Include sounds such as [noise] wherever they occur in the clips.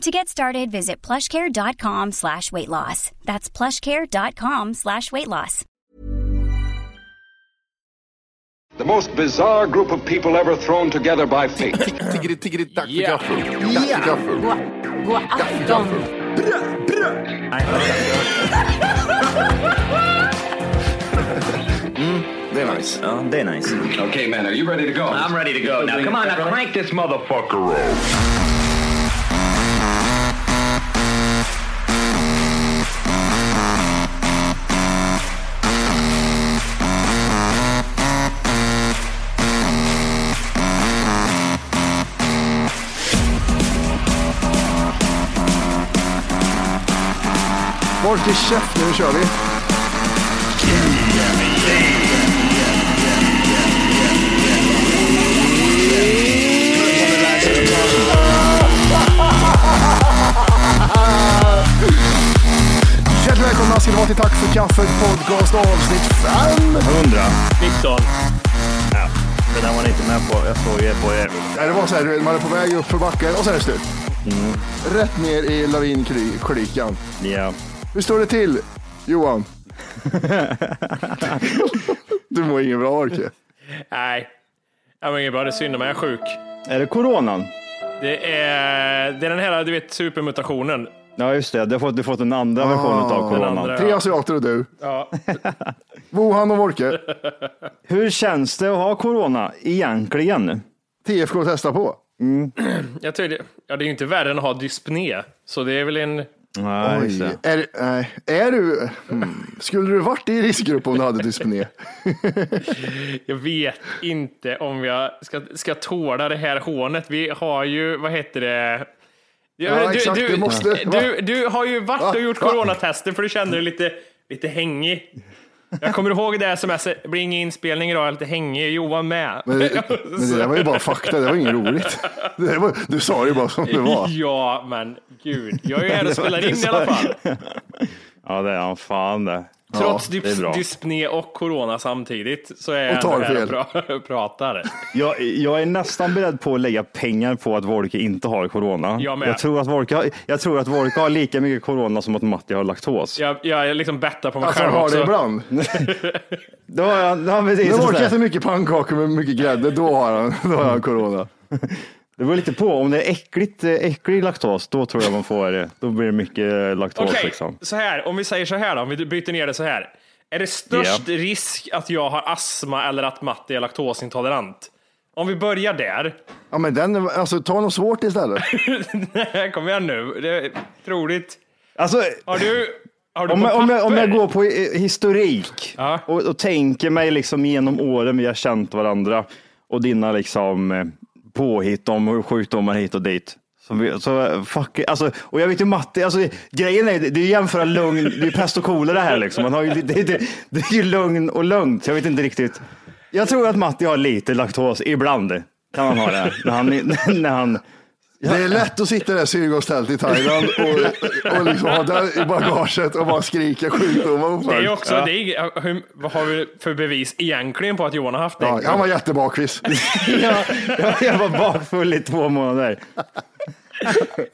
To get started, visit plushcare.com slash weight loss. That's plushcare.com slash weight loss. The most bizarre group of people ever thrown together by fate. Tiggeri, tiggeri, dack för Ja. gaffel. Dack för gaffel. God afton. Mm, det är nice. Ja, det är nice. okay, man, are you ready to go? I'm ready to go. Now, come on, now crank this motherfucker up. Folke käft, nu kör vi. Hjärtligt välkomna ska ni vara till Tack för kaffet podcast avsnitt 5. 100. 19. Ja, det där var ni inte med på. Jag såg ju på er. Nej, Det var så här, man är på väg upp för backen och sen är det slut. Rätt ner i lavinklykan. Ja. Hur står det till, Johan? [laughs] du mår inget bra, Orke. Nej, jag mår inget bra. Det är synd om jag är sjuk. Är det coronan? Det är, det är den här, du vet, supermutationen. Ja, just det. Du har fått, du har fått en andra version av Den coronan. andra. Tre asiater och du. Ja. [laughs] Wuhan och Wolke. Hur känns det att ha corona egentligen? TFK testa på. [clears throat] Jag tror det, ja, det är ju inte värre än att ha dyspné. Så det är väl en... Nej, Oj, är, är du... Hmm. Skulle du varit i riskgrupp om du hade dyspné? [laughs] Jag vet inte om jag ska, ska tåla det här hånet. Vi har ju, vad heter det? Ja, exakt, du, det måste- du, du har ju varit och gjort coronatester för du kände dig lite, lite hängig. Jag kommer ihåg det sms, det blir ingen inspelning idag, jag är lite hängig. Johan med. Men, det- [laughs] men det där var ju bara fakta, det var inget roligt. Var, du sa det ju bara som det var. Ja, men gud. Jag är ju här och spelar in i alla fall. Ja, det är han fan det. Trots dys- bra. dyspné och corona samtidigt så är jag Och tar ändå här fel. och pra- [laughs] pratar. Jag, jag är nästan beredd på att lägga pengar på att Wolke inte har corona. Jag. Jag tror att Wolke har, jag tror att Wolke har lika mycket corona som att Matti har laktos. Jag, jag liksom bettar på mig Alltså själv har också. det ibland. [laughs] [laughs] Då har jag, ja, precis, När sådär. äter mycket pannkakor med mycket grädde, då har han, då har han corona. Det beror lite på. Om det är äckligt, eh, äcklig laktos, då tror jag man får, eh, då blir det mycket eh, laktos. Okej, Liksom. så här, om vi säger så här då, om vi byter ner det så här. Är det störst risk att jag har astma eller att Matti är laktosintolerant? Om vi börjar där. Ja men den, alltså ta något svårt istället. [laughs] Kom igen nu, det är troligt. Alltså, Har du, har du om, jag, om, jag, om jag går på historik Ja. och, och tänker mig liksom genom åren vi har känt varandra och dina liksom eh, påhitt om sjukdomar hit och dit. Så, vi, så fuck, alltså, och jag vet ju Matti, alltså, grejen är det är ju jämföra lugn, det är pest och kolera här liksom. Man har ju, det, det, det är ju lugn och lugnt, jag vet inte riktigt. Jag tror att Matti har lite laktos, ibland kan man ha det. När han, när han det är lätt att sitta där Syrgastält i Thailand och, och liksom ha det i bagaget och bara skrika sjukdomar Det är också, det är, hur, vad har vi för bevis egentligen på att Johan har haft det? Ja, han var jättebakvis. [laughs] jag, jag, var bakfull i två månader.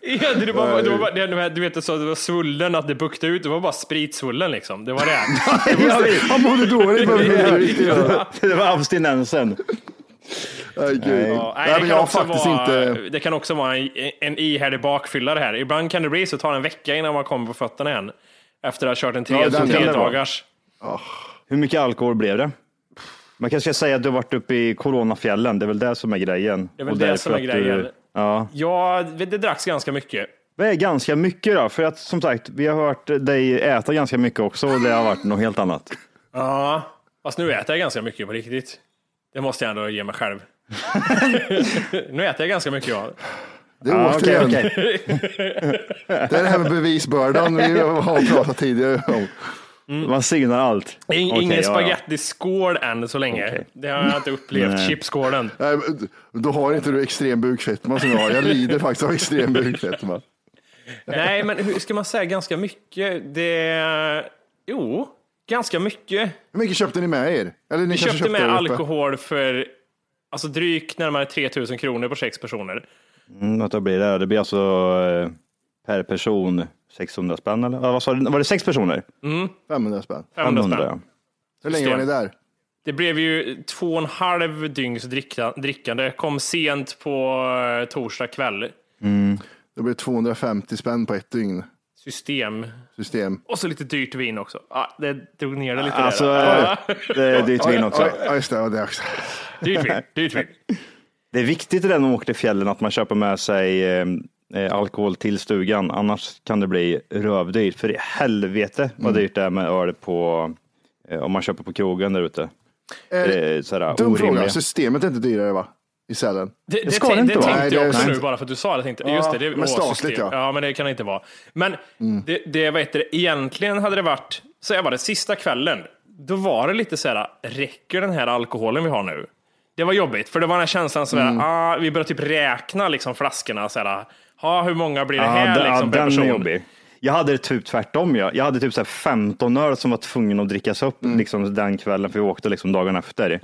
Ja, det var, bara- det var, det, du vet, så det var svullen, att det buktade ut, det var bara spritsvullen liksom. Det var det. [laughs] Han mådde dåligt. [laughs] Det var abstinensen. Nej, gud. Ja, nej, Nej, det, men kan jag har också faktiskt vara, inte... det kan också vara en, en ihärdig bakfylla det här. Ibland kan det bli så att det tar en vecka innan man kommer på fötterna igen. Efter att ha kört en tre, Ja, den tre dagars. Hur mycket alkohol blev det? Man kanske ska säga att du har varit uppe i coronafjällen. Det är väl det som är grejen. Det är väl Och det som är grejen. Du, ja. Ja, det det dracks ganska mycket. Det är ganska mycket då, för att som sagt, vi har hört dig äta ganska mycket också och det har varit något helt annat. Ja, fast nu äter jag ganska mycket på riktigt. Det måste jag ändå ge mig själv. [laughs] nu äter jag ganska mycket, ja. Det är okej, återigen, okej. [laughs] det är det här med bevisbördan vi har pratat tidigare om. Man synar allt. In, Okej, ingen ja, ja. spagettiskål än så länge. Okej. Det har jag inte upplevt. Nej. Chipskålen. Nej, Då har inte du extrem bukfetma som jag har. Jag lider faktiskt av extrem bukfetma. Nej, men hur ska man säga ganska mycket? Det... Jo, ganska mycket. Hur mycket köpte ni med er? Eller ni Vi kanske köpte med alkohol för alltså drygt närmare 3000 kronor på sex personer. Mm, vad blir det? Det blir alltså eh, per person 600 spänn eller? Ja, vad sa du? Var det sex personer? 500 spänn. 500 spänn. ja. Hur länge var ni där? Det blev ju två och en halv dygns dricka, drickande. Kom sent på eh, torsdag kväll. Det blev 250 spänn på ett dygn. System. System. Och så lite dyrt vin också. Ja, det drog ner det lite Alltså, där. eh, det är dyrt vin också. Oj, just det, ja, det också. Dyrt vin. Dyrt vin. Det är viktigt i den man åker till fjällen att man köper med sig eh, eh, alkohol till stugan. Annars kan det bli rövdyrt. För i helvete vad Mm. dyrt det är med öl på, eh, om man köper på krogen där ute. Sådär Dum fråga. Systemet är inte dyrare va? I Sälen? Det, det, ska det inte det vara. tänkte jag också nu bara för att du sa det. Tänkte, Ja, just det, det är men statligt, ja. Mm. ja. men det kan det inte vara. Men det, det, vad heter det, egentligen hade det varit, så jag var det sista kvällen, då var det lite så här, räcker den här alkoholen vi har nu? Det var jobbigt, för det var den här känslan sådär, Mm. ah, vi började typ räkna liksom flaskorna, såhär, ah, hur många blir det här ja, liksom, per den person? är jobbig. Jag hade det typ tvärtom. Jag, jag hade typ så här 15 öl som var tvungen att drickas upp Mm. liksom, den kvällen, för vi åkte liksom dagen efter.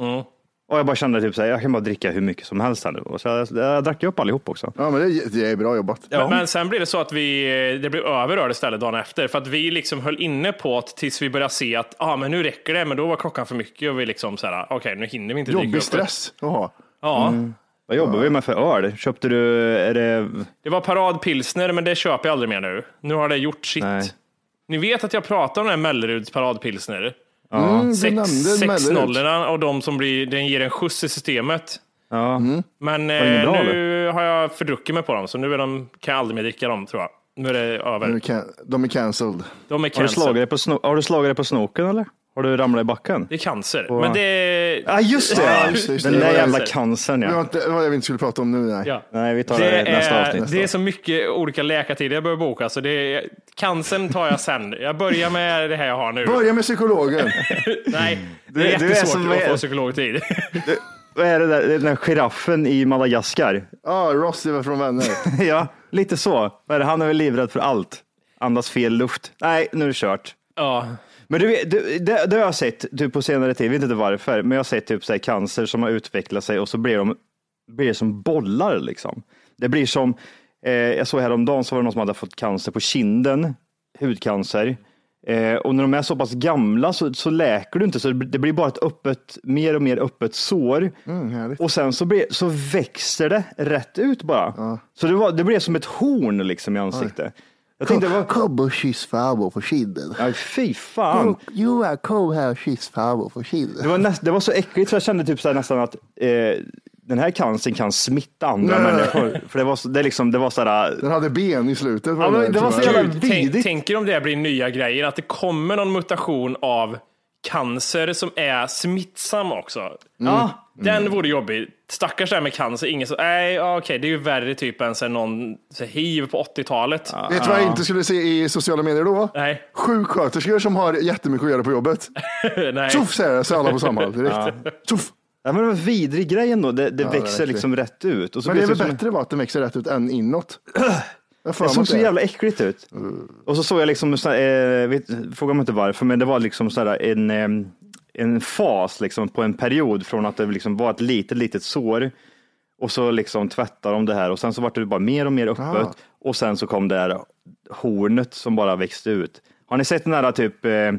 Och jag bara kände typ så här, jag kan bara dricka hur mycket som helst här nu. Och så jag, jag drack ju upp allihop också. Ja, men det, det är bra jobbat. Men, men sen blev det så att vi, det blev över öl istället dagen efter. För att vi liksom höll inne på att tills vi började se att ah, men nu räcker det, men då var klockan för mycket och vi liksom så här, okej nu hinner vi inte dricka Jobbig upp det. stress att ha. Ja, Vad jobbar vi med för öl? Köpte du, är det, det var paradpilsner, men det köper jag aldrig mer nu. Nu har det gjort sitt. Nej. Ni vet att jag pratar om den här Melleruds paradpilsner. Mm, Sex, sex nollorna och de som blir, den ger en skjuts i systemet. ja. Men det inget eh, bra, nu har jag fördruckit mig på dem, så nu är de, kan jag aldrig mer dricka dem tror jag. Nu är det över. Nu De är cancelled. De är Har, du cancer. slagit dig på sno, har du slagit dig på snoken eller? Har du ramlat i backen? Det är cancer. Men det är... Ja, just det! Ja, just det, just det. Den där jävla cancer. cancern Det var ja. inte det var det vi inte skulle prata om nu. Nej. Ja. Nej, vi tar Det det, nästa är, avsnitt. det är så mycket olika läkartider jag behöver boka, så det är, cancern tar jag sen. Jag börjar med det här jag har nu. Börja med psykologen. [laughs] Nej, det Du- är du är jättesvårt som- att få psykologtid. [laughs] Vad är det där, den där giraffen i Madagaskar? Ja, Ross är väl från Vänner. [laughs] ja, lite så. Är? Han är väl livrädd för allt. Andas fel luft. Nej, nu är det kört. ja. Men du, du, det, det har jag sett typ på senare tid, jag vet inte varför, men jag har sett typ så här, cancer som har utvecklat sig och så blir de blir det som bollar liksom. Det blir som, eh, jag såg häromdagen så var det någon som hade fått cancer på kinden, hudcancer. Eh, och när de är så pass gamla så, så läker du inte, så det blir bara ett öppet, mer och mer öppet sår. härligt. och sen så, blir, så växer det rätt ut bara. Så det, var, det blev som ett horn liksom i ansiktet. Jag tänkte, vad, Kom och kyss farbror på kinden. aj, fy fan. Johan, kom här och kyss farbror på kinden. Det var, näst, det var så äckligt så jag kände typ så här nästan att eh, den här cancern kan smitta andra Nej. människor. För det var, så, det liksom, det var så här, Den hade ben i slutet. Ja, men det var så jävla- Gud, tänk, tänker om det här blir nya grejer, att det kommer någon mutation av cancer som är smittsam också. ja, Den vore jobbig. Stackars det här med cancer. Ingen så, nej, ja, okej, det är ju värre typ än så någon så hiv på 80-talet. Vet du vad jag inte skulle se i sociala medier då? Nej, Sjuksköterskor som har jättemycket att göra på jobbet. [laughs] nej. Tjoff säger det, så alla på Samhall [laughs] direkt. Tjoff. ja, men det var en vidrig grej ändå. Det, det växer verkligen. liksom rätt ut. Och så Men det är väl som- bättre va, att den växer rätt ut än inåt? [clears throat] Det såg så jävla äckligt ut. Och så såg jag liksom, eh, vet, fråga mig inte varför, men det var liksom så här en, en fas liksom på en period från att det liksom var ett litet, litet sår och så liksom tvättade de det här och sen så var det bara mer och mer öppet Aha. och sen så kom det här hornet som bara växte ut. Har ni sett den här typ, eh,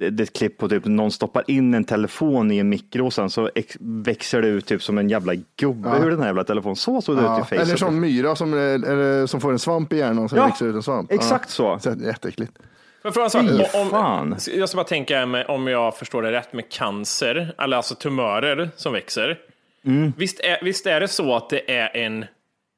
det är ett klipp på typ någon stoppar in en telefon i en mikro och sen så växer det ut typ som en jävla gubbe ur den här jävla telefonen. Så såg det ut Ja, i Facebook. eller som myra som, eller, som får en svamp i hjärnan och sen Ja, växer ut en svamp. exakt så. så. Jätteäckligt. Får jag fråga en sak? Fy Om-. Jag ska bara tänka om jag förstår det rätt med cancer, eller alltså tumörer som växer. Mm. Visst, är, visst är det så att det är en,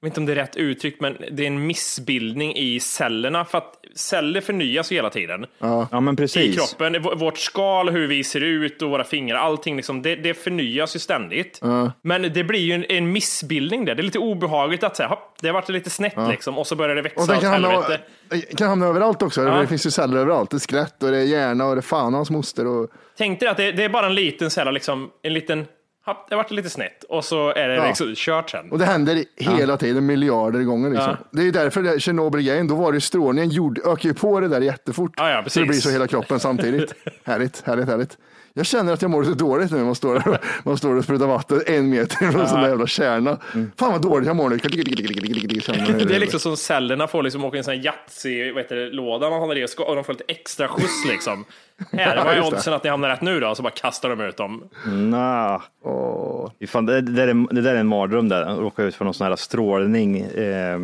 jag vet inte om det är rätt uttryck, men det är en missbildning i cellerna. För att celler förnyas ju hela tiden Ja, men i precis. kroppen. V- Vårt skal, hur vi ser ut och våra fingrar, allting liksom, det, det förnyas ju ständigt. Men det blir ju en, en missbildning där. Det är lite obehagligt att säga, hopp, det har varit lite snett liksom, och så börjar det växa Och den åt kan hamna, den kan hamna överallt också. Det finns ju celler överallt. Det är skelett och det är hjärna och det är fan hans moster. Och... Tänk dig att det, det är bara en liten cell, liksom, en liten, det har varit lite snett och så är det Ja. liksom kört sen. Och det händer hela tiden, miljarder gånger. Liksom. Ja. Det är därför Tjernobyl-grejen, då var det strålningen, jord, ökar ju på det där jättefort. Ja, ja, så precis. det blir så hela kroppen samtidigt. [laughs] härligt, härligt, härligt. Jag känner att jag mår lite dåligt nu man står, där- man står och sprutar vatten en meter från en sån där jävla kärna. Fan vad dåligt jag mår nu. [laughs] Det är liksom som cellerna får liksom åka i en sån här Yatzy-låda man håller i och ska- och de får lite extra skjuts liksom. Här, [laughs] vad är oddsen att ni hamnar rätt nu då? Så bara kastar de ut dem. Nah. Fy Fan, det, det, där är, det där är en mardröm där, att råka ut för någon sån här strålning, eh,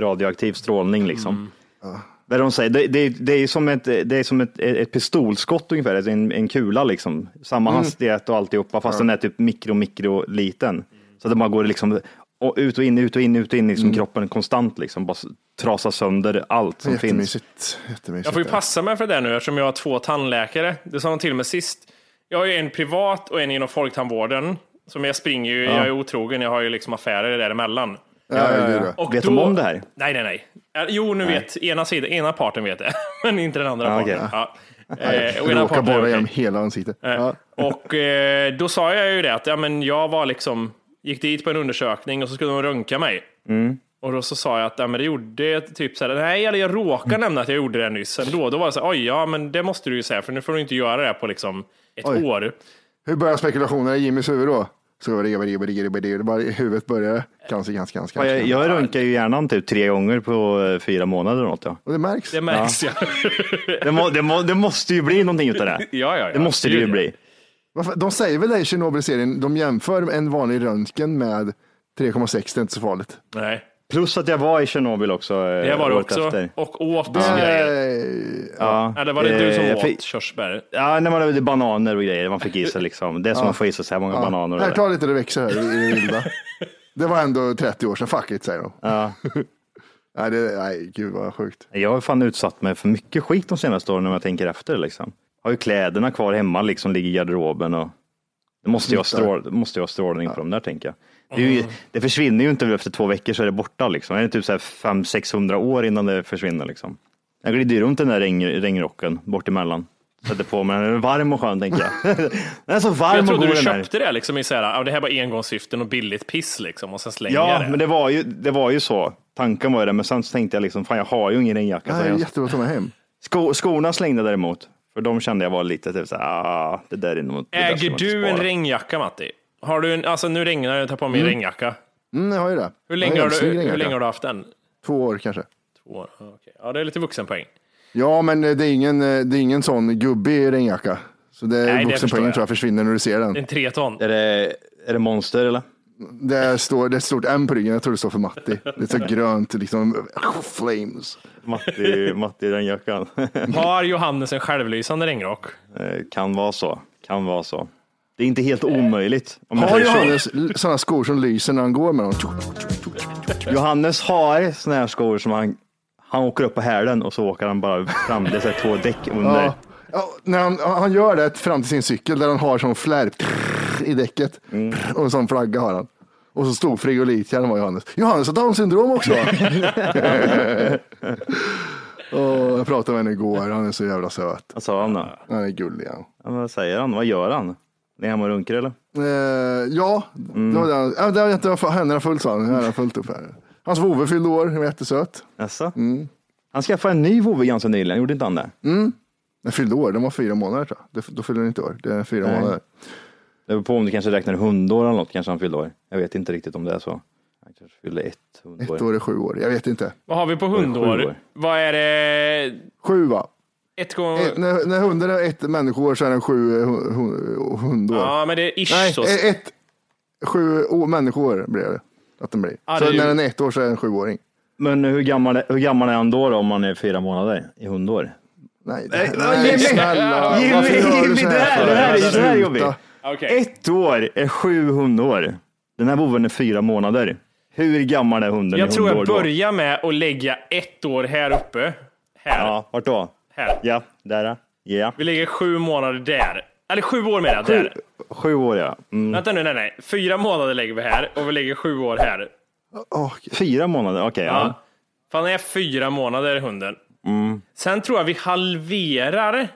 radioaktiv strålning liksom. Vad är det de säger? Det, det, det är som ett, det är som ett, ett pistolskott ungefär, alltså en, en kula liksom. Samma hastighet och alltihopa, fast den är typ mikro, mikro liten. Så att det bara går liksom och ut och in, ut och in, ut och in, liksom kroppen konstant liksom, bara trasar sönder allt som finns. Jättemysigt. Jag får ju passa mig för det där nu eftersom jag har två tandläkare. Det sa de till mig sist. Jag har ju en privat och en inom folktandvården. Som jag springer ju, jag är otrogen, jag har ju liksom affärer däremellan. Ja, ja, ja, ja. Och Vet de om det här? Nej, nej, nej. Jo, nu vet ena, sidan, ena parten vet det, [laughs] men inte den andra Ja, parten. okej. Ja. Eh, och råkar okej. genom hela ansiktet. Eh, Ja. Och eh, då sa jag ju det att ja, men jag var liksom, gick dit på en undersökning och så skulle de röntga mig. Mm. Och då så sa jag att ja, men det gjorde typ så här, nej, eller jag råkade Mm. nämna att jag gjorde det nyss ändå. Då var det så här, oj, ja, men det måste du ju säga, för nu får du inte göra det på liksom ett Oj. år. Hur börjar spekulationerna i Jimmys huvud då? Så det det bara i huvudet börjar Cancer, cancer, cancer. Ja, Jag, jag röntgar ju hjärnan typ tre gånger på eh, fyra månader eller något. Ja. Och det märks. Det märks ja. [laughs] Det, må, det, må, det måste ju bli någonting utav det. [laughs] ja, ja, ja. Det måste det ju bli. Varför- De säger väl det i Tjernobyl-serien, de jämför en vanlig röntgen med 3,6, det är inte så farligt. Nej, Plus att jag var i Tjernobyl också. eh, det var det året också. Efter. Och åt Det grejer. Ja. Eller var det du som Eh, åt för- körsbär? Ja, när man hade bananer och grejer. Man fick i sig liksom. Det är som att få i sig så här många bananer. och Här, det. ta lite det växer här i det vilda. [laughs] Det var ändå 30 år sedan, fuck it säger de. Ja. [laughs] Nej, det, nej, gud vad sjukt. Jag har fan utsatt mig för mycket skit de senaste åren när jag tänker efter. Liksom. Har ju kläderna kvar hemma, liksom ligger i garderoben. Och... Det måste ju ha Smittar. strål, det måste ju ha strålning på dem där tänker jag. Det, ju, det försvinner ju inte efter två veckor så är det borta. Liksom. Det är typ 500-600 år innan det försvinner. Liksom. Jag glider runt den där regn, regnrocken bort emellan. Sätter på mig den, är varm och skön tänker jag. [laughs] den är så varm Jag och trodde god du här. köpte det liksom i så här, ja, det här var engångssyften och billigt piss liksom och sen slänger jag Ja, det. men det var, ju, det var ju så. Tanken var ju det, men sen så tänkte jag liksom, fan jag har ju ingen regnjacka. Så här är jag, jättebra att ta med hem. sko, skorna slängde jag däremot, för de kände jag var lite typ såhär, ah, det där är nog Äger du en regnjacka Matti? Har du en, alltså nu regnar det, jag tar på mig en regnjacka. Mm, jag har ju det. Hur länge, har du, hur länge har du haft den? Två år kanske. Två år? Okej. Ja, det är lite vuxenpoäng. Ja, men eh, det är ingen, eh, det är ingen sån gubbig regnjacka. Så det, Nej, det vuxenpoängen jag. tror jag försvinner när du ser den. En tre ton. Är det, är det monster eller? Det, står, det är ett stort M på ryggen, jag tror det står för Matti. Det är så grönt, liksom flames. Matti, Matti den jackan. Har Johannes en självlysande regnrock? Eh, kan vara så, kan vara så. Det är inte helt omöjligt. Om jag Har säger så. Johannes sådana skor som lyser när han går med dem? Johannes har såna här skor som han, han åker upp på hälen och så åker han bara fram. Det är så här två däck under. Ja. Ja, när han, han gör det fram till sin cykel där han har sån flärp i däcket. Och en sån flagga har han. Och så stor frigolitkärn var Johannes. Johannes har down syndrom också. [laughs] och jag pratade med henne igår, han är så jävla söt. Vad sa han då? Han är gullig han. Ja, vad säger han? Vad gör han? Är han och runkar eller? Eh, ja, det var det. det var händerna fullt sa han. Händerna fullt upp här. Hans vovve fyllde år, han var jättesöt. Jaså? Han skaffade en ny vovve ganska nyligen, gjorde inte han det? Den fyllde år, den var fyra månader tror jag. Det- Då fyllde den inte år, det är fyra Nej. månader. Det beror på om du kanske räknar hundår eller något, kanske han fyllde år. Jag vet inte riktigt om det är så. Han kanske fyllde ett Ett hundår. år är sju år, jag vet inte. Vad har vi på sju hundår? år. Vad är det? Sju va? Ett gång... Eh, när, när hunden är ett människoår så är den sju eh, hu- hu- hundår. Ja, men det är ish Nej, så. eh, ett, sju å- människoår blir det. Att den blir. Ja, så det är ju- när den är ett år så är den en sjuåring. Men hur gammal, är- hur gammal är han då, då om han är fyra månader i hundår? Nej, Nej, nej, Jimmy! snälla. Jimmy, Jimmy, det här- det här är- det här är jobbigt. Okej. Ett år är sju hundår. Den här boven är fyra månader. Hur gammal är hunden Jag i tror jag börjar med att lägga ett år här uppe. Här. Ja, vart då? Här. Ja, där. Ja. Vi lägger sju månader där. Eller sju år menar jag. Där. Sju år ja. Mm. Vänta nu, nej nej. Fyra månader lägger vi här och vi lägger sju år här. Åh, Fyra månader, okej. Ja. ja. För han är fyra månader, hunden. Mm. Sen tror jag vi halverar.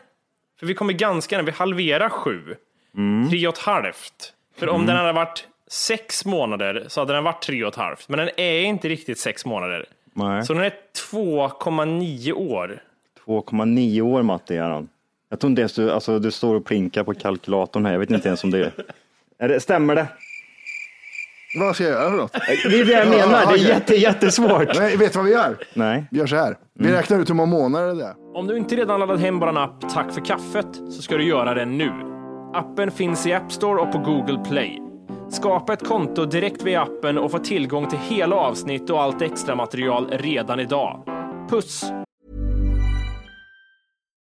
För vi kommer ganska nära. Vi halverar sju. Mm. Tre och ett halvt. För om den hade varit sex månader så hade den varit tre och ett halvt. Men den är inte riktigt sex månader. Nej. Så den är 2,9 år. 2,9 år Matti är han. Jag tror inte ens du, alltså du står och plinkar på kalkylatorn här. Jag vet inte ens om det är. är det, stämmer det? Vad ska jag göra för något? Det är det jag menar. Det är jätte, jättesvårt. Nej, vet du vad vi gör? Nej. Vi gör så här. Vi Mm. räknar ut hur många månader det är. Om du inte redan laddat hem vår app Tack för kaffet så ska du göra det nu. Appen finns i App Store och på Google Play. Skapa ett konto direkt via appen och få tillgång till hela avsnitt och allt extra material redan idag. Puss!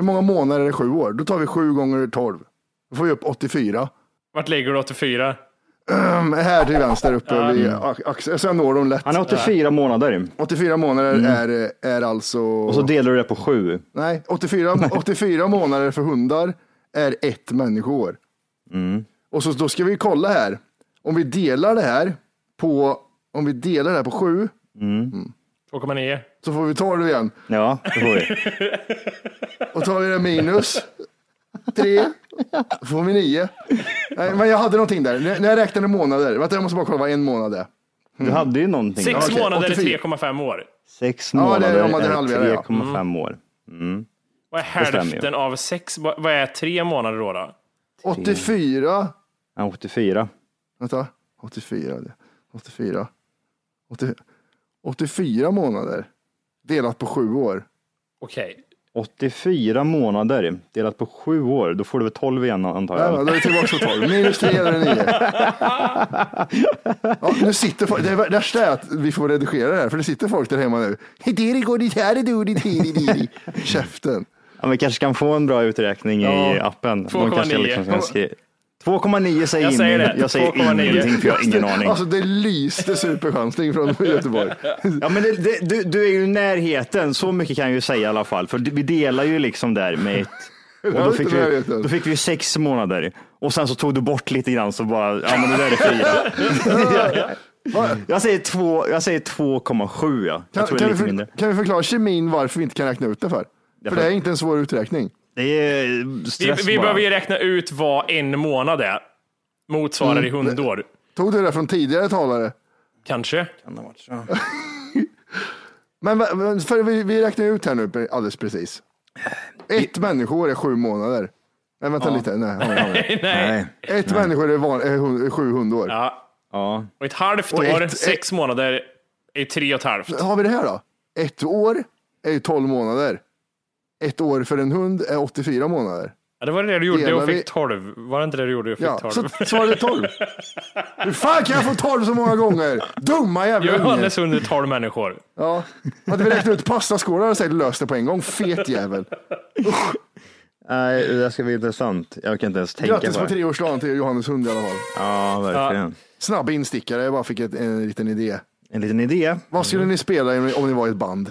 Hur många månader är sju år? Då tar vi sju gånger tolv. Då får vi upp 84. Vart lägger du 84? Um, här till vänster uppe vid axeln. Så jag når dem lätt. Han är 84 månader. 84 månader är, är alltså... Mm. Och så delar du det på sju. Nej, 84, 84 [laughs] månader för hundar är ett människoår. Mm. Och så då ska vi kolla här. Om vi delar det här på, om vi delar det här på sju 2,9. så får vi 12 igen. Ja, det får vi. [laughs] Och tar vi det minus tre, så får vi nio. Nej, men jag hade någonting där. När jag räknade månader, vänta jag måste bara kolla vad en månad är. Du hade ju någonting. Sex okej, månader är 84. 3,5 år. Sex Ja, det är månader är halverar, ja. 3,5 år. Vad är hälften av sex? Vad vad är tre månader då? då? 84, Ja, 84. vänta, 84, det- 84, 80, 84 månader delat på sju år. Okej. 84 månader delat på sju år. Då får du väl 12 igen antar jag. men då är vi tillbaka på 12. Minus 3 är det 9. Ja, nu sitter folk, det värsta är att vi får redigera det här, för det sitter folk där hemma nu. Diri går dit här, du dit diri diri. Käften. Ja, men vi kanske kan få en bra uträkning i Ja, appen. 2,9. kan skri- 2,9 säger Jag säger det. Jag säger 2,9. ingenting för jag har ingen aning. Alltså det lyste superchansning från Göteborg. Ja, men det, det, du, du är ju i närheten, så mycket kan jag ju säga i alla fall. För vi delar ju liksom där med ett. [laughs] Och då, är fick vi, då fick vi sex månader. Och sen så tog du bort lite grann så bara, ja men det där är fyra. jag säger två- jag säger 2,7 ja. Jag Kan, kan, vi för, kan vi förklara kemin varför vi inte kan räkna ut det för? För det är inte en svår uträkning. Det är Vi, stress vi bara. behöver ju räkna ut vad en månad är. Motsvarar Mm. i hundår. Tog du det från tidigare talare? Kanske. [laughs] Men va- men för vi, vi räknar ut här nu alldeles precis. Ett människoår är sju månader. Nej, vänta lite. Nej, har vi, har vi. Nej. Ett människoår är, van, är, hund, är sju hundår. Ja. Ja. Och ett halvt Och år, ett- sex månader, är tre och ett halvt. Har vi det här då? Ett år är ju 12 månader. Ett år för en hund är 84 månader. Ja, det var det du gjorde Delar och vi- fick 12. Var det inte det du gjorde och fick Ja, 12? så svarade 12. [laughs] Hur fan kan jag få 12 så många gånger? Dumma jävla unge. Johannes hund är 12 människor. Ja. Hade vi räknat ut pastaskålar hade jag säkert löst det på en gång. Fet jävel. Nej, det ska bli intressant. Jag kan inte ens tänka Grattis på på det. treårsdagen till Johannes hund i alla fall. Ja, verkligen. Snabb instickare, jag bara fick ett, en liten idé. en liten idé. Vad skulle ni spela om ni var i ett band?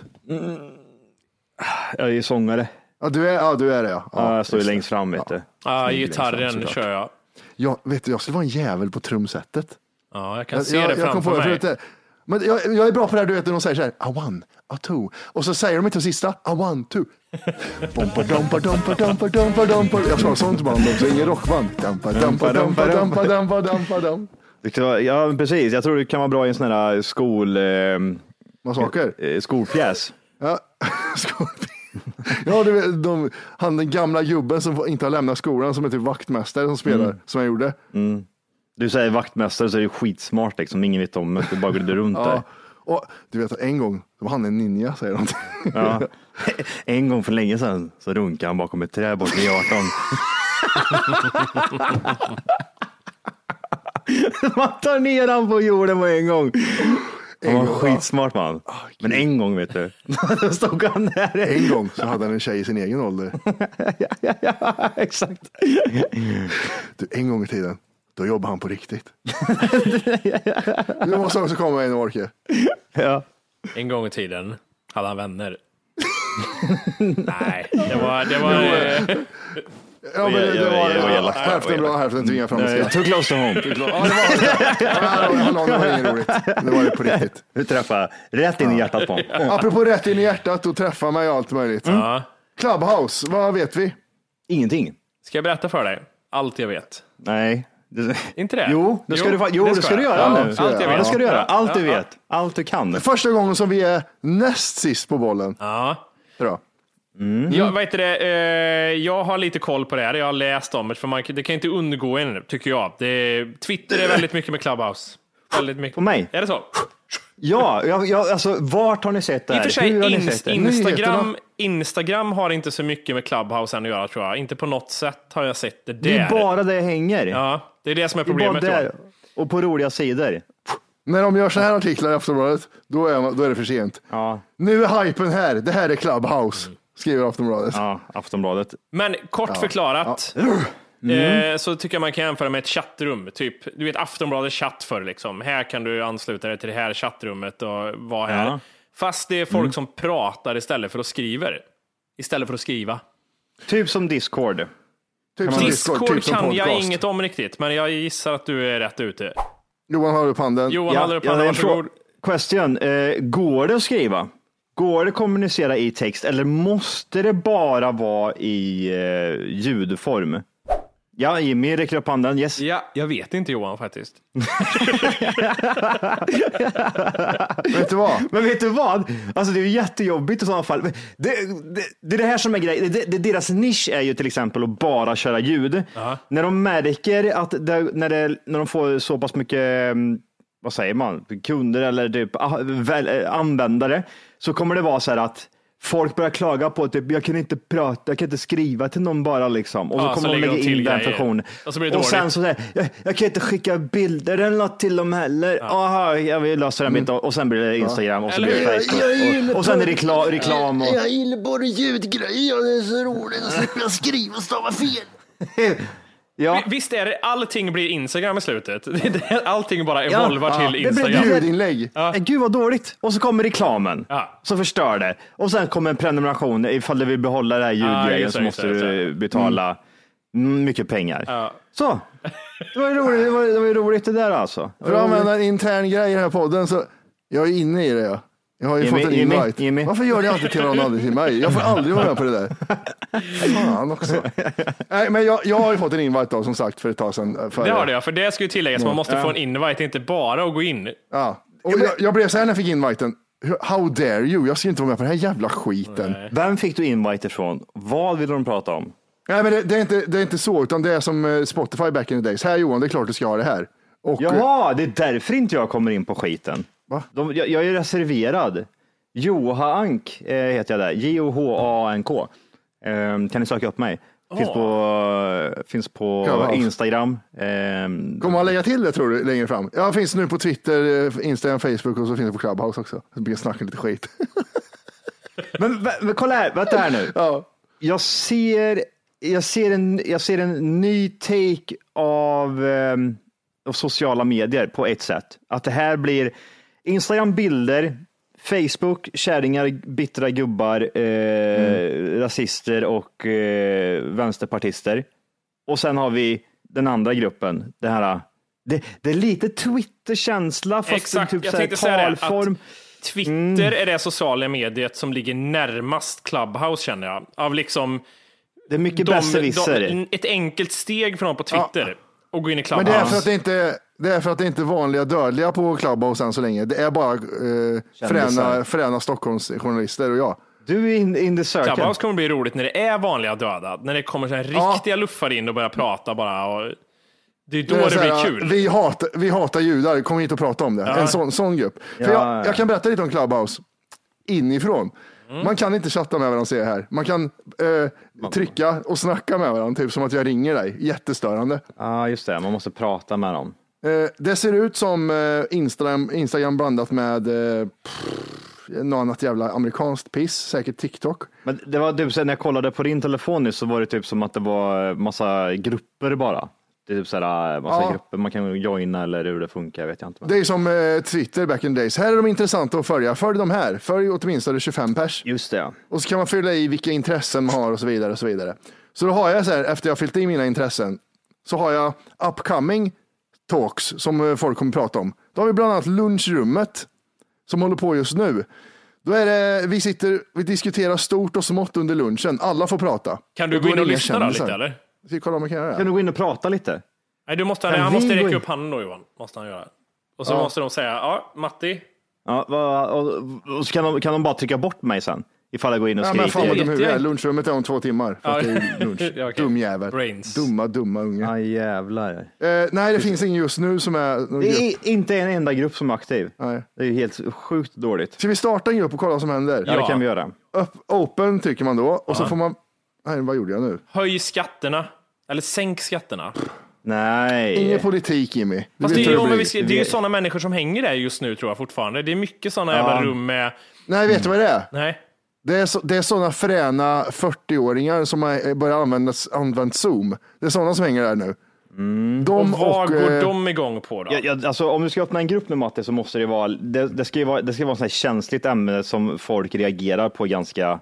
Jag är ju sångare. Ja, du är, ja, du är det ja. Ja, jag står ju längst fram vet du. Ja, Ligger gitarren fram, kör jag. Ja, vet du, jag skulle vara en jävel på trumsetet. Ja, jag kan Jag, se jag, det jag framför det mig. förut. Men jag, jag är bra på det här, du vet när de säger så här, a one, a two. Och så säger de inte sista, a one, two. Bompa, dumpa, dumpa, dumpa, dumpa, dumpa. Jag ska ha sånt band också, ingen rockband. Dumpa, dumpa, dumpa, dumpa, dumpa, dumpa, dumpa. Det kan vara- Ja, precis. Jag tror det kan vara bra i en sån här skol, eh, Massaker. eh, skolpjäs. Ja, Scorpion. [laughs] ja du vet, de, han den gamla gubben som inte har lämnat skolan som är typ vaktmästare som spelar, som jag gjorde. Du säger vaktmästare så är det skitsmart liksom. Ingen vet om det. Bara glider runt [laughs] Ja. där. Och du vet, en gång, då var han en ninja säger de. Ja. [laughs] En gång för länge sedan så runkade han bakom ett träd bort vid 18. Man tar ner han på jorden på en gång. Han var ja. skitsmart man. Men en gång vet du, [laughs] då stod han där. En gång så hade han en tjej i sin egen ålder. [laughs] ja, ja, exakt. Du, en gång i tiden, då jobbade han på riktigt. Nu måste också komma en Orke. Ja. En gång i tiden hade han vänner. [laughs] Nej, det var... Det var Ja, men det, det var, ja, ja, elakt. hälften bra, hälften tvingar fram Nej, skratt. Too close to home. Ja, det var det. Det var inget roligt. Det var det på riktigt. Du träffade rätt in i hjärtat på honom. Apropå rätt in i hjärtat och träffa mig och allt möjligt. ja. Clubhouse, vad vet vi? Ingenting. Ska jag berätta för dig? Allt jag vet. Nej. Det- Inte det? Jo, det ska, du, fa- jo, det ska du göra Ja, nu. ska jag Allt jag Ja, vet. det ska du göra. Allt du vet. Allt du kan. Första gången som vi är näst sist på bollen. Ja. Bra. Jag, vet det, eh, jag har lite koll på det här. Jag har läst om det, för man, det kan inte undgå en, tycker jag. Det, Twitter är väldigt mycket med Clubhouse. Väldigt mycket. På mig? Är det så? Ja, jag, jag, alltså vart har ni sett det I här? och för sig, har inst-? Instagram. Instagram har inte så mycket med Clubhouse än att göra, tror jag. Inte på något sätt har jag sett det där. Det är bara där jag hänger. Ja, det är det som är det är bara problemet. där. Och på roliga sidor. När de gör så här artiklar i Aftonbladet, då är, man, då är det för sent. Ja, Nu är hypen här, det här är Clubhouse, skriver Aftonbladet. ja Aftonbladet. Men kort förklarat, Mm. eh, så tycker jag man kan jämföra med ett chattrum. Typ, du vet Aftonbladets chatt för liksom. Här kan du ansluta dig till det här chattrummet och vara här. Ja. Fast det är folk Mm. som pratar istället för att skriva. Istället för att skriva. Typ som Discord. Typ som Discord, typ som kan jag podcast. inget om riktigt, men jag gissar att du är rätt ute. Johan har upp handen. Johan håller upp handen, varsågod. Question. Eh, går det att skriva? Går det att kommunicera i text eller måste det bara vara i eh, ljudform? Ja, Jimmy räcker upp handen. Yes. Ja, jag vet inte Johan faktiskt. [laughs] Vet du vad? Men vet du vad? Alltså det är ju jättejobbigt i sådana fall. Det, det, det är det här som är grejen. Det, det, deras nisch är ju till exempel att bara köra ljud. När de märker att när, när de får så pass mycket, mm, vad säger man, kunder eller typ, ah, väl, eh, användare, så kommer det vara så här att Folk börjar klaga på typ, jag kan inte prata, jag kan inte skriva till någon bara liksom. Och så Ja, så kommer de lägger lägga de in den funktionen. Och så blir det och sen så säger jag, jag kan inte skicka bilder eller något till dem heller. Aha, jag vill lösa det mitt och sen blir det Instagram och så Eller blir det? Facebook. Och, och sen är det reklam, reklam och... Jag gillar bara ljudgrejer, det är så roligt. Då slipper jag skriva och stava fel. [laughs] Ja, Visst är det, allting blir Instagram i slutet. [laughs] Det är det- Allting bara Ja, evolvar ja. till Det blir Instagram. Ljudinlägg. Eh, Gud vad dåligt. Och så kommer reklamen Ja. som förstör det. Och sen kommer en prenumeration. Ifall du vill behålla det här ljudgrejen det, så måste du betala mm, mycket pengar. Ja. Så, det var ju roligt det, var, det, var roligt det där alltså. För att använda en intern grej i den här podden så, jag är inne i det ja. Jag har ju Jimmy, fått en invite. Jimmy. Varför gör ni alltid till någon aldrig till mig? Jag får aldrig vara med på det där. Fan också. Nej, men jag, jag har ju fått en invite då, som sagt för ett tag sedan. För, Det har det ja, för det ska ju tilläggas. Man måste få en invite, inte bara att gå in. Ja. Och jag, jag blev så här när jag fick inviten. How dare you? Jag ska inte vara med på den här jävla skiten. Nej, Vem fick du invite ifrån? Vad vill de prata om? men det, det, är inte, det är inte så, utan det är som eh, Spotify back in the days. Här Johan, det är klart du ska ha det här. Och, Jaha, det är därför inte jag kommer in på skiten. Va? De, jag, jag är reserverad. Johank eh, heter jag där. J-O-H-A-N-K. Eh, kan ni söka upp mig? Finns på, finns på Clubhouse. Instagram. Eh, Kommer man lägga till det tror du längre fram? Jag finns nu på Twitter, eh, Instagram, Facebook och så finns det på Clubhouse också. Så blir jag snacka lite skit. [laughs] men, men, men kolla här, vänta här nu. ja. Jag ser, jag ser, en, jag ser en ny take av, ehm, av sociala medier på ett sätt. Att det här blir Instagram bilder, Facebook, kärringar, bittra gubbar, eh, Mm. rasister och eh, vänsterpartister. Och sen har vi den andra gruppen, det här det, det är lite Twitter-känsla fast Exakt, i typ jag så här tänkte säga det, att- talform. Twitter Mm. är det sociala mediet som ligger närmast Clubhouse känner jag. Av liksom Det är mycket de, besserwisser. de, ett enkelt steg från på Twitter och gå in i Men Clubhouse. det är för att det inte det är för att det inte är vanliga dödliga på Clubhouse än så länge. Det är bara eh, fräna, fräna Stockholmsjournalister och jag. Du är in, in the circle. Clubhouse kommer bli roligt när det är vanliga döda. När det kommer så här Ja. riktiga luffar in och börjar prata bara. Och det är då Det det, är så blir här, kul. Vi hatar, vi hatar judar, kom hit och prata om det. En sån, sån grupp. För Ja, jag, ja. jag kan berätta lite om Clubhouse inifrån. Mm. Man kan inte chatta med varandra ser jag här. Man kan eh, trycka och snacka med varandra, typ som att jag ringer dig. Jättestörande. Ja, just det. Man måste prata med dem. Eh, det ser ut som eh, Instagram, Instagram blandat med eh, pff, något annat jävla amerikanskt piss, säkert TikTok. Men det var typ så när jag kollade på din telefon nu så var det typ som att det var massa grupper bara. Det är typ så här, massa Ja. grupper man kan joina eller hur det funkar, vet jag inte. Det är som eh, Twitter back in the days. Här är de intressanta att följa. Följ de här. Följ åtminstone 25 pers. Just det. Och så kan man fylla i vilka intressen man har och så vidare. Och så vidare. Så då har jag så här, efter jag har fyllt i mina intressen, så har jag upcoming talks som eh, folk kommer prata om. Då har vi bland annat lunchrummet som håller på just nu. Då är det, vi sitter, vi diskuterar stort och smått under lunchen. Alla får prata. Kan du Och gå in och lyssna då kändisar. lite eller? Ska vi kolla om jag kan göra Kan du gå in och prata lite? Nej, du måste, han vi måste räcka upp handen då Johan. Måste han göra. Och så Ja. måste de säga, ja Matti, Ja, vad- och, och så kan de, kan de bara trycka bort mig sen? Ifall jag går in och Ja, skriker. men fan vad dum huvud jag är. Lunchrummet är om två timmar. För att Ja. det är lunch. [laughs] Ja, okej. Dum jävel. Brains. Dumma, dumma unge. Ja, jävlar. Eh, nej, det finns ingen just nu som är någon Det grupp. är inte en enda grupp som är aktiv. Nej. Det är ju helt sjukt dåligt. Ska vi starta en grupp och kolla vad som händer? Ja, det Ja. kan vi göra. Upp, open trycker man då och så får man... Nej, vad gjorde jag nu? höj skatterna. Eller sänk skatterna. Nej. Ingen politik Jimmy. Vet det är, ska, det är ju sådana människor som hänger där just nu tror jag fortfarande. Det är mycket sådana Ja. jävla rum med, Nej, vet du vad det är? nej. Det är, så, det är sådana fräna 40-åringar som har börjat använda använt Zoom. Det är sådana som hänger där nu. De Och vad går eh, de igång på då? Ja, ja, alltså, om du ska öppna en grupp med Matte så måste det vara, det, det ska ju vara, det ska vara ett känsligt ämne som folk reagerar på ganska,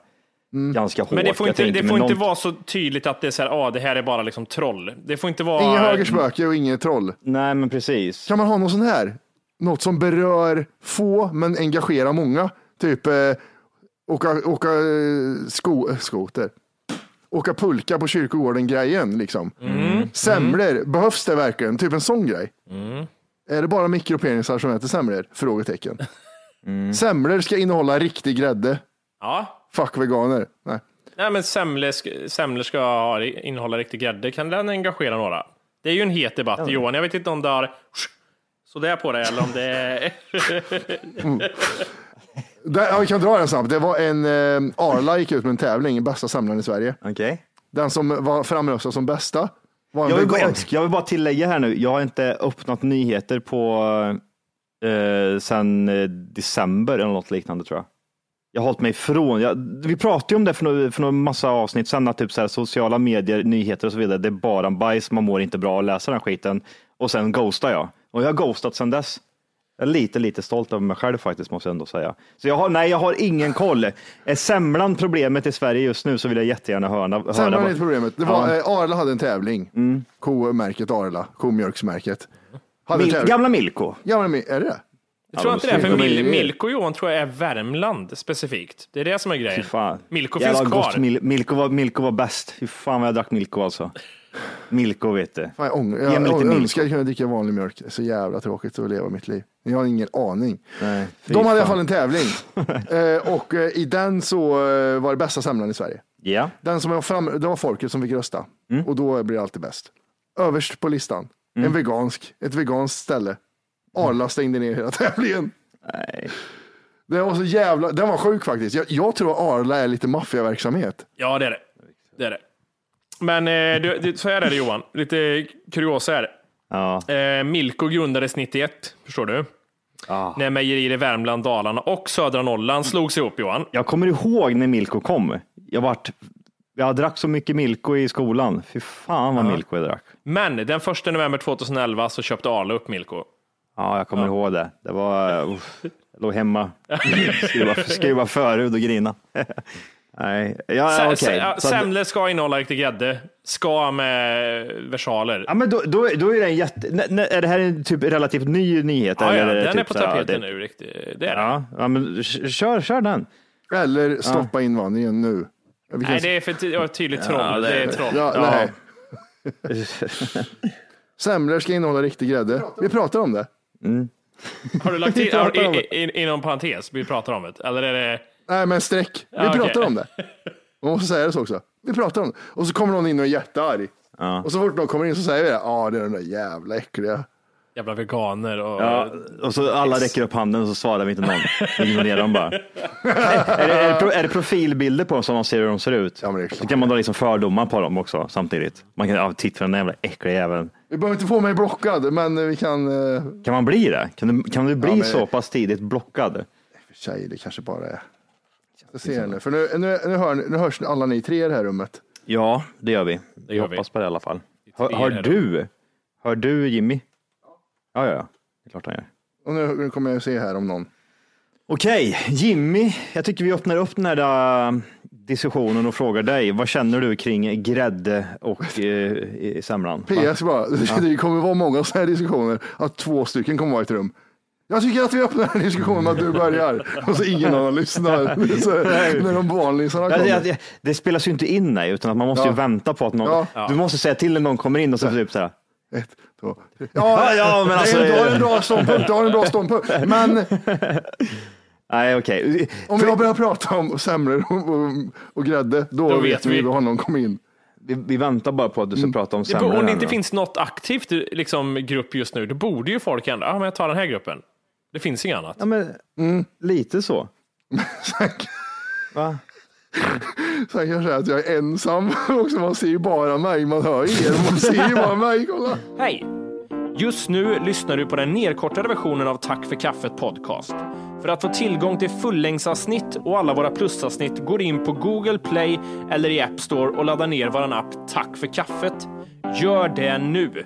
ganska hårt. Men det får inte, det får inte någon- vara så tydligt att det är så här, ah, det här är bara liksom troll. Det får inte vara... Inga högerspöke och inget troll. Nej, men precis. Kan man ha något sånt här? Något som berör få men engagerar många. Typ eh, åka, åka eh, sko, eh, skoter. Åka pulka på kyrkogården-grejen liksom. Semlor, behövs det verkligen? Typ en sån grej. Är det bara mikropenisar som äter semlor? Frågetecken. [laughs] Semlor ska innehålla riktig grädde. Ja. Fuck veganer. Nej. Nej, men semlor ska, semlor ska ha- innehålla riktig grädde. Kan den engagera några? Det är ju en het debatt, Johan. Jag vet inte om det har sådär på dig eller om det är... [laughs] Där, ja, vi kan dra den snabbt. Det var en eh, Arla gick ut med en tävling, bästa semlan i Sverige. Okej. Den som var framröstad som bästa var en Jag, vill bara, jag vill bara tillägga här nu, jag har inte öppnat nyheter på eh, sen eh, december eller något liknande tror jag. Jag har hållit mig ifrån. Jag, vi pratade ju om det för några, för några massa avsnitt sen, att typ så här, sociala medier, nyheter och så vidare, det är bara en bajs, man mår inte bra att läsa den skiten. Och sen ghostar jag. Och jag har ghostat sen dess. Jag är lite, lite stolt över mig själv faktiskt, måste jag ändå säga. Så jag har, nej, jag har ingen koll. Är semlan problemet i Sverige just nu så vill jag jättegärna höra. vad- det inte problemet. Det var, eh, Arla hade en tävling. Komärket Arla, komjölksmärket. Hade Mil, tävling. gamla Milko. Gamla, är det det? Jag tror de inte det, är, för Mil, Milko Johan tror jag är Värmland specifikt. Det är det som är Fy grejen. fan. Milko Jävla finns kvar. Mil, Milko, var, Milko var bäst. Fy fan vad jag drack Milko alltså. Milko vet du. Fan, jag ång- Ge jag, mig lite jag Milko. önskar jag kunde dricka vanlig mjölk. Det är så jävla tråkigt att leva mitt liv. Jag har ingen aning. Nej, fy De hade i alla fan. fall en tävling. [laughs] eh, och eh, i den så eh, var det bästa semlan i Sverige. Ja. Den som var fram, det var folket som fick rösta. Mm. Och då blir det alltid bäst. Överst på listan, en vegansk, ett veganskt ställe. Arla stängde ner hela [laughs] tävlingen. Nej. Det var så jävla, den var sjuk faktiskt. Jag, jag tror Arla är lite maffiaverksamhet. Ja, det är det. Det är det. Men eh, du, du, så är det Johan, lite kuriosa här. Ja. Eh, Milko grundades 91, förstår du? Ah. När mejerier i Värmland, Dalarna och södra Norrland slogs ihop Johan. Jag kommer ihåg när Milko kom. Jag vart jag drack så mycket Milko i skolan. Fy fan vad Milko jag drack. Men den 1 november 2011 så köpte Arla upp Milko. Ja, jag kommer ihåg det. Det var, uff, jag låg hemma, [laughs] skruva, skruva förhud och grina. [laughs] Nej, ja, ja, att- Semlor ska innehålla riktig grädde. Ska med versaler. Ja, men då, då, då är det en jätte... Är det här en typ relativt ny nyhet? Ja, ja, eller är det den är typ på så här, tapeten det- nu. Riktigt. Det är det. Ja, ja, men kör, kör den. Eller stoppa invandringen nu. Nej, det är för ty- ja, tydligt troll. det, är troll. Ja, nej. [laughs] Semlor ska innehålla riktig grädde. Vi pratar om det. Har du lagt till [laughs] Vi pratar om i, i, inom parentes, vi pratar om det? Eller är det... Nej, men streck. Vi Ja, okej. pratar om det. [laughs] Man måste säga det så också. Vi pratar om det. Och så kommer någon in och är jättearg. Och så fort någon kommer in så säger vi det. Ja, det är den där jävla äckliga. Jävla veganer och... Ja, och så alla räcker upp handen och så svarar vi inte någon. Vi ignorerar dem bara. [laughs] är, det, är, det, är det profilbilder på dem som man ser hur de ser ut? Ja, men det är så kan man dra liksom fördomar på dem också samtidigt. Man kan, ja, titta på den där jävla äckliga jäveln. Vi behöver inte få mig blockad, men vi kan... eh, Kan man bli det? Kan du, kan du bli Ja, men- så pass tidigt blockad? för sig, det kanske bara är... Jag ser nu, för nu, nu, nu, hör, ni- nu hörs alla ni tre i det här rummet. Ja, det gör vi. Vi gör vi. hoppas på det i alla fall. Hör, hör du? Hör du Jimmy? Ja, ja, ja. Det är klart han gör. Och nu, nu kommer jag se här om någon. Okej, Jimmy. Jag tycker vi öppnar upp den här äh, diskussionen och frågar dig. Vad känner du kring grädde och eh, semlan? PS bara, [laughs] det kommer vara många sådana här diskussioner, att två stycken kommer vara i ett rum. Jag tycker att vi öppnar den här diskussionen med att du börjar och så ingen annan lyssnar. [laughs] Så, när de vanlisarna kommer. det, det, det spelas ju inte in nej, utan att man måste ju Ja. vänta på att någon, Ja. du måste säga till när någon kommer in och så typ så här. Ett, två, tre. Ja, [laughs] ja, men alltså- Du har en bra ståndpunkt, du har en bra ståndpunkt. Men [laughs] Nej, okej. om jag börjar prata om semlor och, och, och grädde, då, Då vet vi vi. då har någon kommit in. Vi, vi väntar bara på att du ska prata om semlor. om det inte finns något aktivt liksom, grupp just nu, då borde ju folk ändå, ja men jag tar den här gruppen. Det finns inget annat. Ja, men lite så. [laughs] Va? Sen kan jag säga att jag är ensam [laughs] också, man ser ju bara mig, man hör er, man ser ju bara mig. Kolla. Hej! Just nu lyssnar du på den nedkortade versionen av Tack för kaffet podcast. För att få tillgång till fullängdsavsnitt och alla våra plusavsnitt går in på Google Play eller i App Store och laddar ner vår app Tack för kaffet. Gör det nu!